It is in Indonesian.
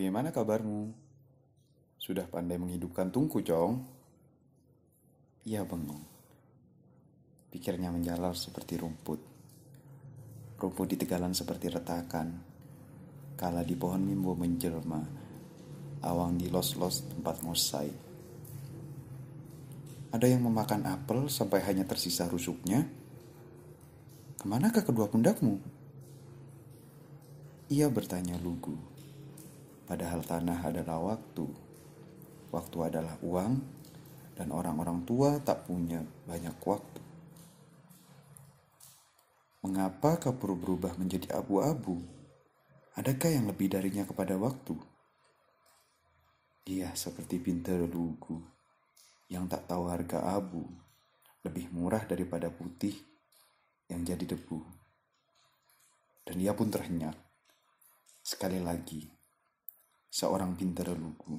Bagaimana kabarmu? Sudah pandai menghidupkan tungku, Cong? Ia bengong. Pikirnya menjalar seperti rumput. Rumput di tegalan seperti retakan. Kala di pohon mimbo menjelma. Awang di los-los tempat ngosai. Ada yang memakan apel sampai hanya tersisa rusuknya. Ke manakah kedua pundakmu? Ia bertanya lugu. Padahal tanah adalah waktu. Waktu adalah uang dan orang-orang tua tak punya banyak waktu. Mengapa kau perlu berubah menjadi abu-abu? Adakah yang lebih darinya kepada waktu? Ia seperti pintar lugu yang tak tahu harga abu, lebih murah daripada putih yang jadi debu. Dan ia pun terhenyak. Sekali lagi, seorang pintar lugu.